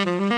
Mm-hmm.